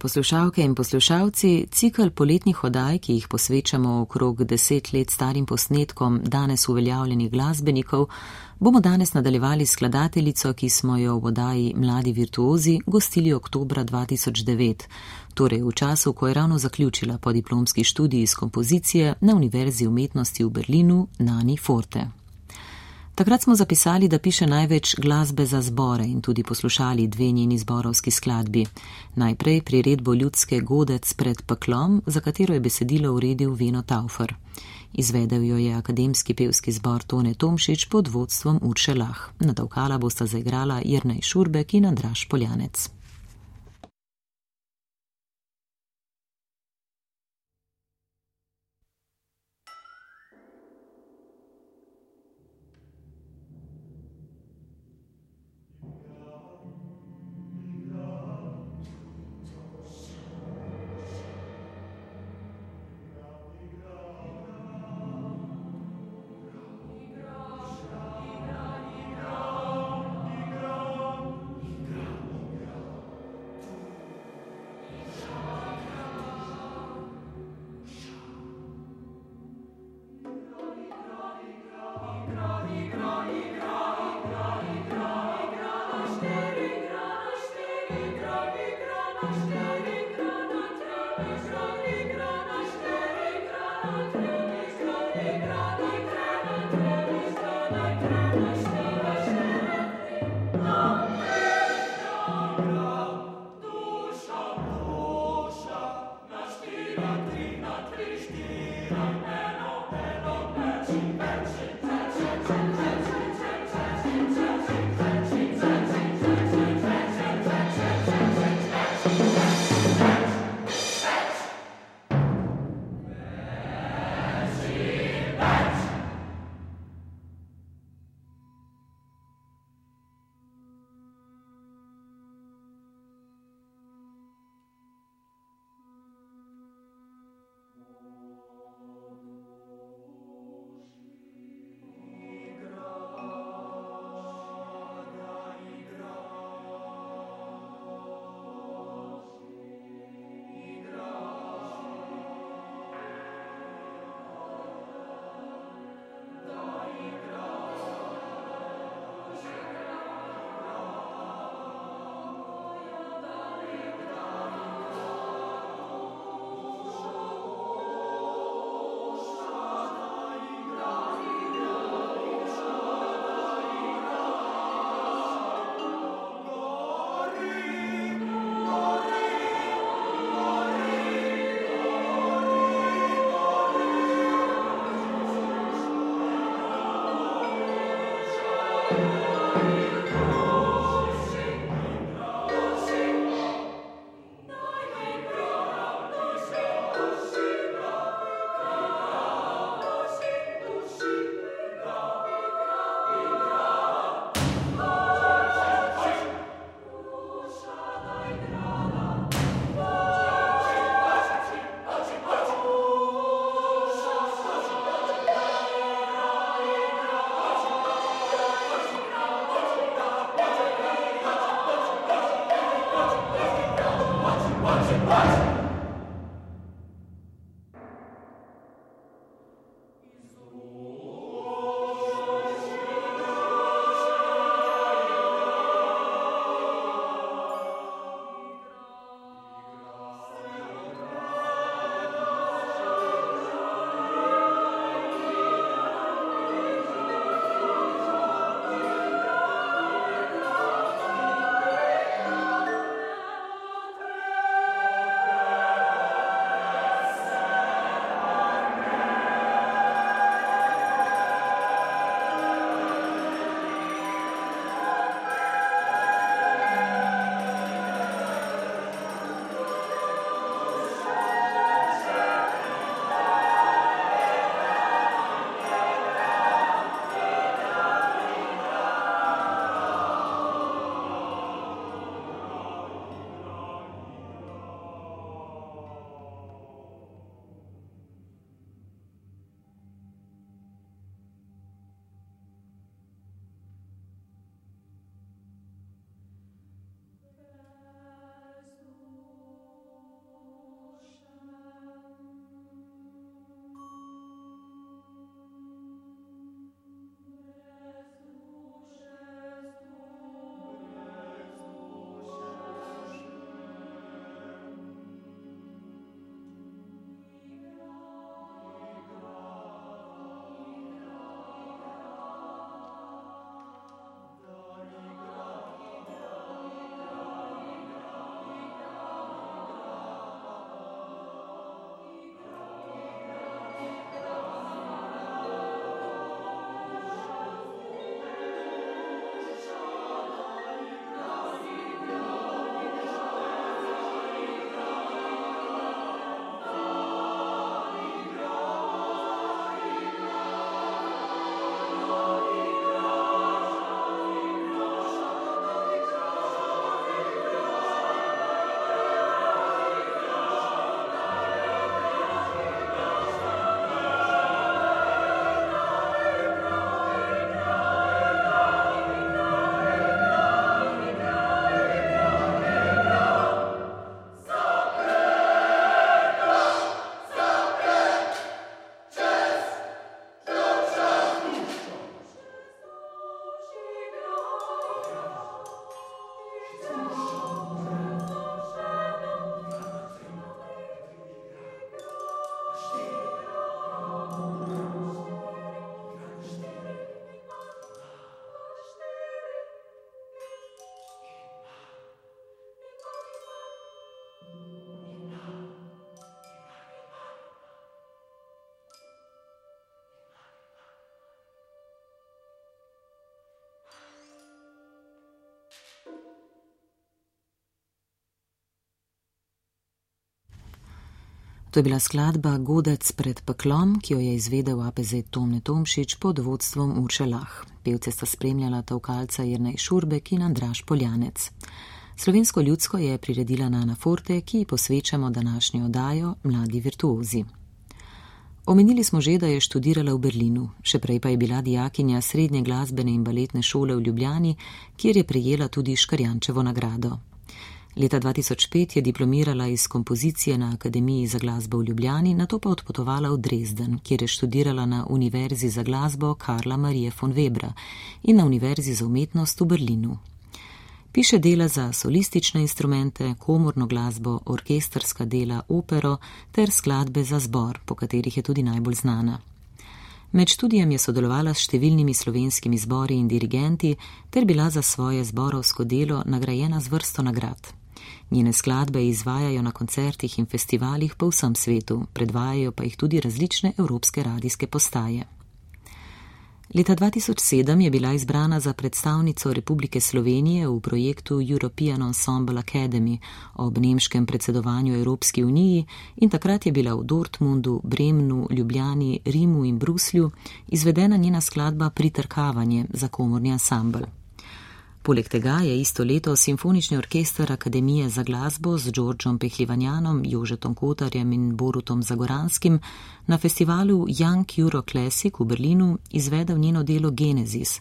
Poslušalke in poslušalci, cikl poletnih oddaj, ki jih posvečamo okrog deset let starim posnetkom danes uveljavljenih glasbenikov, bomo danes nadaljevali s skladateljico, ki smo jo v oddaji Mladi virtuozi gostili oktobra 2009, torej v času, ko je ravno zaključila podiplomski študij iz kompozicije na Univerzi umetnosti v Berlinu Nani Forte. Takrat smo zapisali, da piše največ glasbe za zbore in tudi poslušali dve njeni zborovski skladbi. Najprej priredbo ljudske Godec pred peklom, za katero je besedilo uredil Veno Taufer. Izvedel jo je akademski pevski zbor Tone Tomšič pod vodstvom Urše Lah. Nadavkala bosta zaigrala Jrnej Šurbek in Andraš Poljanec. To je bila skladba Godec pred peklom, ki jo je izvedel APZ Tomne Tomšič pod vodstvom Urše Lah. Pevce sta spremljala Tavkalca Jrnej Šurbek in Andraš Poljanec. Slovensko ljudsko je priredila Nana Forte, ki ji posvečamo današnjo odajo Mladi virtuozi. Omenili smo že, da je študirala v Berlinu, še prej pa je bila dijakinja srednje glasbene in baletne šole v Ljubljani, kjer je prejela tudi Škarjančevo nagrado. Leta 2005 je diplomirala iz kompozicije na Akademiji za glasbo v Ljubljani, nato pa odpotovala v Dresden, kjer je študirala na Univerzi za glasbo Karla Marije von Webra in na Univerzi za umetnost v Berlinu. Piše dela za solistične instrumente, komorno glasbo, orkestrska dela, opero ter skladbe za zbor, po katerih je tudi najbolj znana. Med študijem je sodelovala s številnimi slovenskimi zbori in dirigenti ter bila za svoje zborovsko delo nagrajena z vrsto nagrad. Njene skladbe izvajajo na koncertih in festivalih po vsem svetu, predvajajo pa jih tudi različne evropske radijske postaje. Leta 2007 je bila izbrana za predstavnico Republike Slovenije v projektu European Ensemble Academy ob nemškem predsedovanju Evropski uniji in takrat je bila v Dortmundu, Bremnu, Ljubljani, Rimu in Bruslju izvedena njena skladba Pritrkavanje za komorni ansambl. Poleg tega je isto leto Simfonični orkester Akademije za glasbo z Đorđom Pehlivanjanom, Jožetom Kotarjem in Borutom Zagoranskim na festivalu Young Euro Classic v Berlinu izvedel njeno delo Genesis.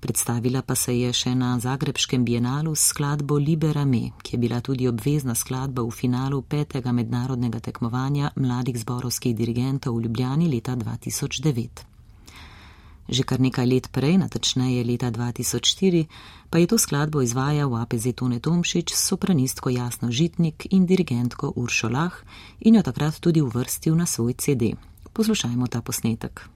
Predstavila pa se je še na Zagrebškem bienalu s skladbo Libera Me, ki je bila tudi obvezna skladba v finalu petega mednarodnega tekmovanja mladih zborovskih dirigentov v Ljubljani leta 2009. Že kar nekaj let prej, natačneje leta 2004, pa je to skladbo izvajal APZ Tone Tomšič s sopranistko Jasno Žitnik in dirigentko Uršo Lah in jo takrat tudi uvrstil na svoj CD. Poslušajmo ta posnetek.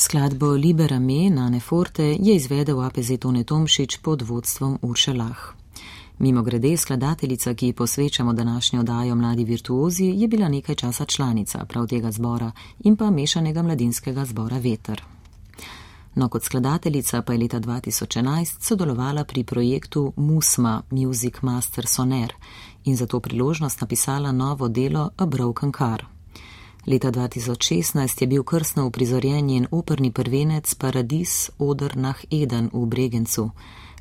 Skladbo Libera Me na Neforte je izvedel APZ Tone Tomšič pod vodstvom Urše Lah. Mimo grede, skladateljica, ki posvečamo današnjo dajo Mladi virtuozi, je bila nekaj časa članica prav tega zbora in pa mešanega mladinskega zbora Veter. No, kot skladateljica pa je leta 2011 sodelovala pri projektu MUSMA Music Master Soner in za to priložnost napisala novo delo A Broken Car. Leta 2016 je bil krstno uprizorjen njen operni prvenec Paradis Oder nach Eden v Bregencu.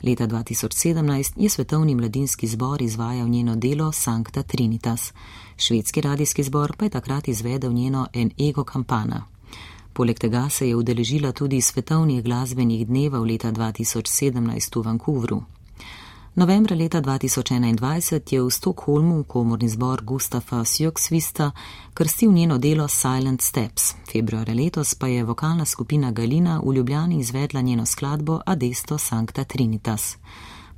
Leta 2017 je svetovni mladinski zbor izvajal njeno delo Sancta Trinitas. Švedski radijski zbor pa je takrat izvedel njeno En Ego Campana. Poleg tega se je udeležila tudi svetovnih glasbenih dneva v leta 2017 v Vancouvru. Novembra leta 2021 je v Stokholmu komorni zbor Gustafa Sjoksvista krstil njeno delo Silent Steps. Februarja letos pa je vokalna skupina Galina v Ljubljani izvedla njeno skladbo Adesto Sancta Trinitas.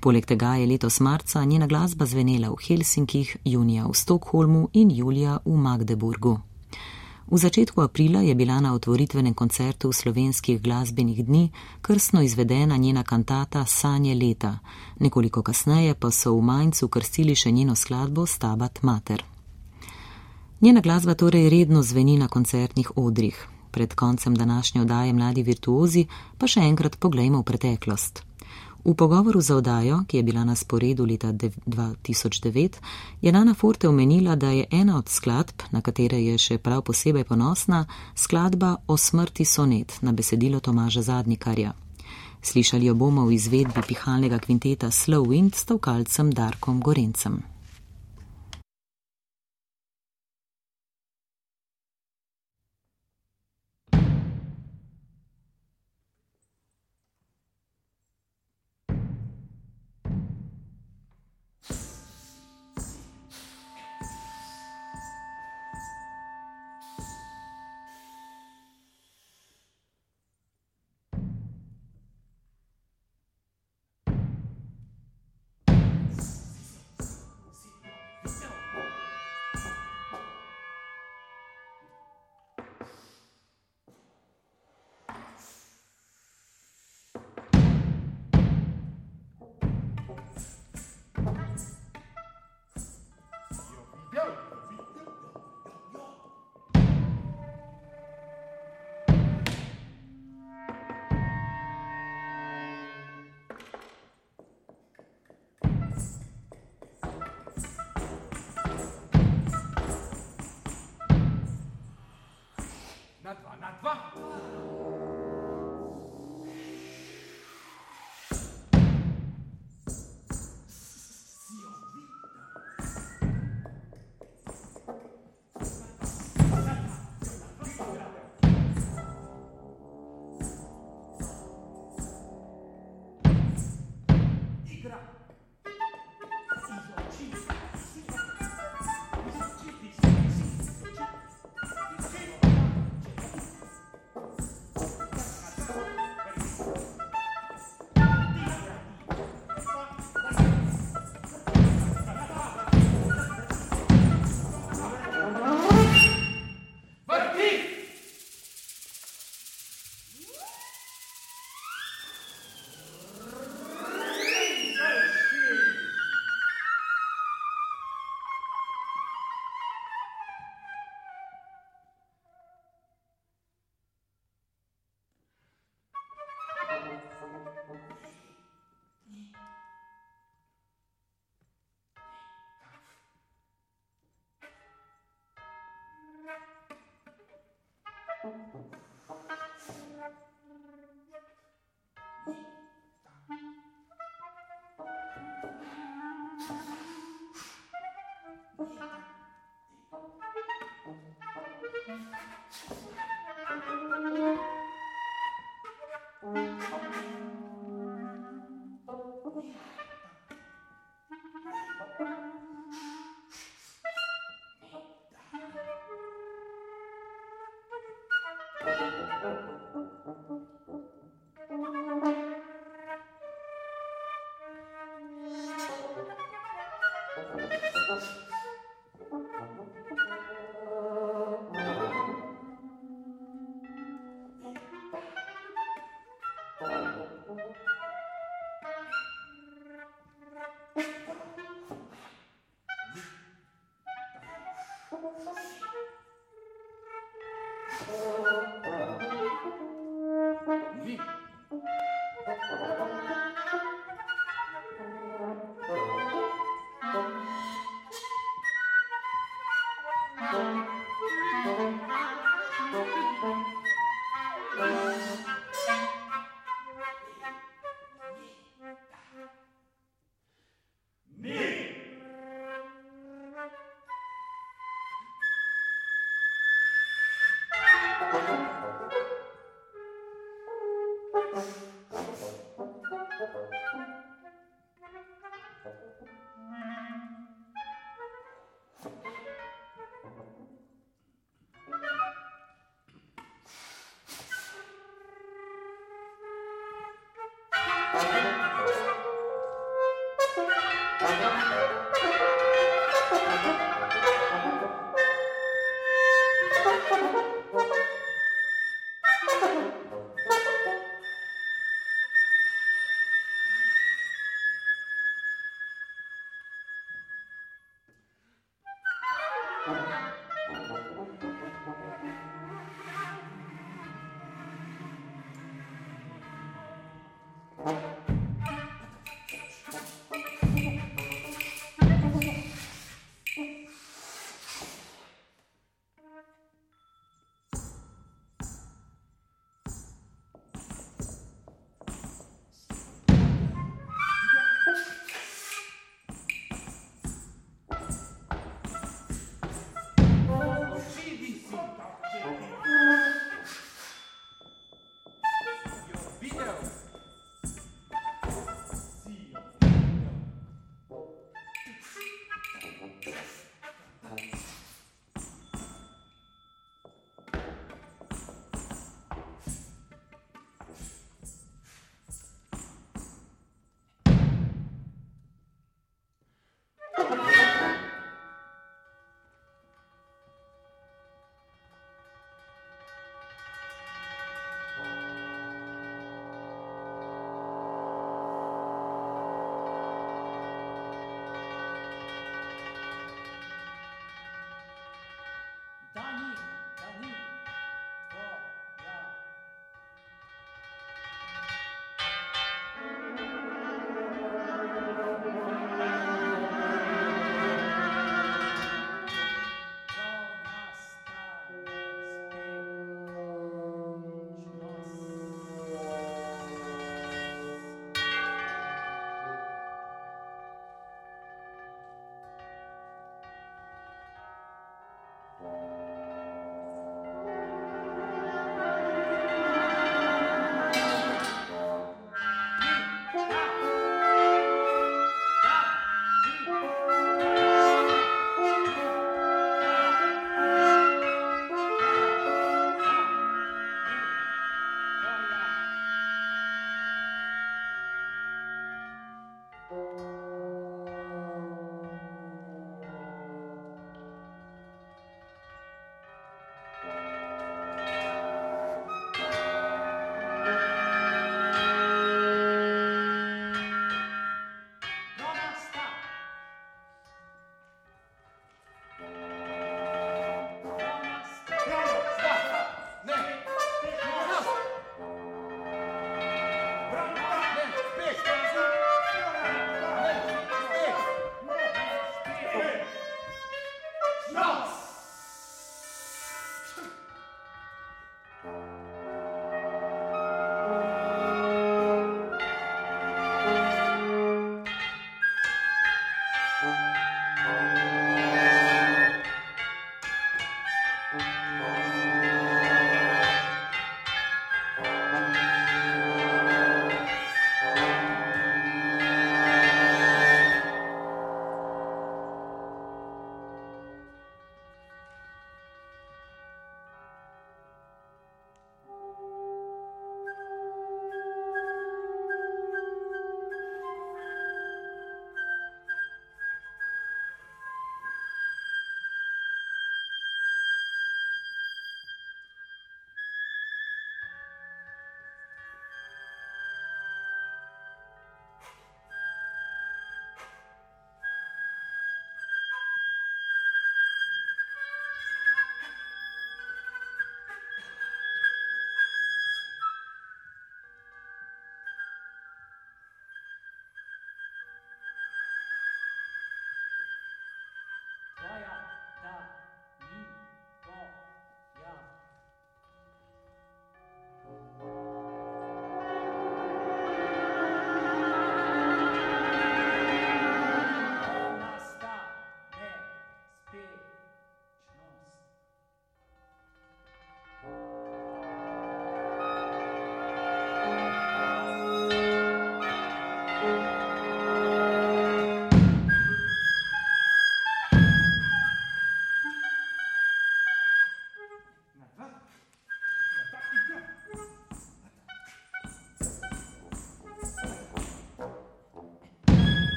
Poleg tega je letos marca njena glasba zvenela v Helsinkih, junija v Stokholmu in julija v Magdeburgu. V začetku aprila je bila na otvoritvenem koncertu slovenskih glasbenih dni krstno izvedena njena kantata Sanje leta, nekoliko kasneje pa so v Maincu krstili še njeno skladbo Stabat Mater. Njena glasba torej redno zveni na koncertnih odrih. Pred koncem današnje odaje Mladi virtuozi pa še enkrat poglejmo v preteklost. V pogovoru za odajo, ki je bila na sporedu leta 2009, je Nana Forte omenila, da je ena od skladb, na katere je še prav posebej ponosna, skladba o smrti sonet na besedilo Tomaža Zadnikarja. Slišali jo bomo v izvedbi pihalnega kvinteta Slow Wind s tovkalcem Darkom Gorencem.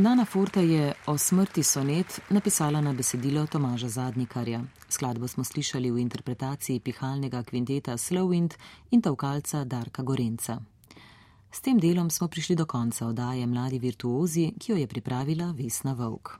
Nana Forte je o smrti sonet napisala na besedilo Tomaža Zadnikarja. Skladbo smo slišali v interpretaciji pihalnega kvinteta Slowwind in tavkalca Darka Gorenca. S tem delom smo prišli do konca oddaje Mladi virtuozi, ki jo je pripravila Vesna Vovk.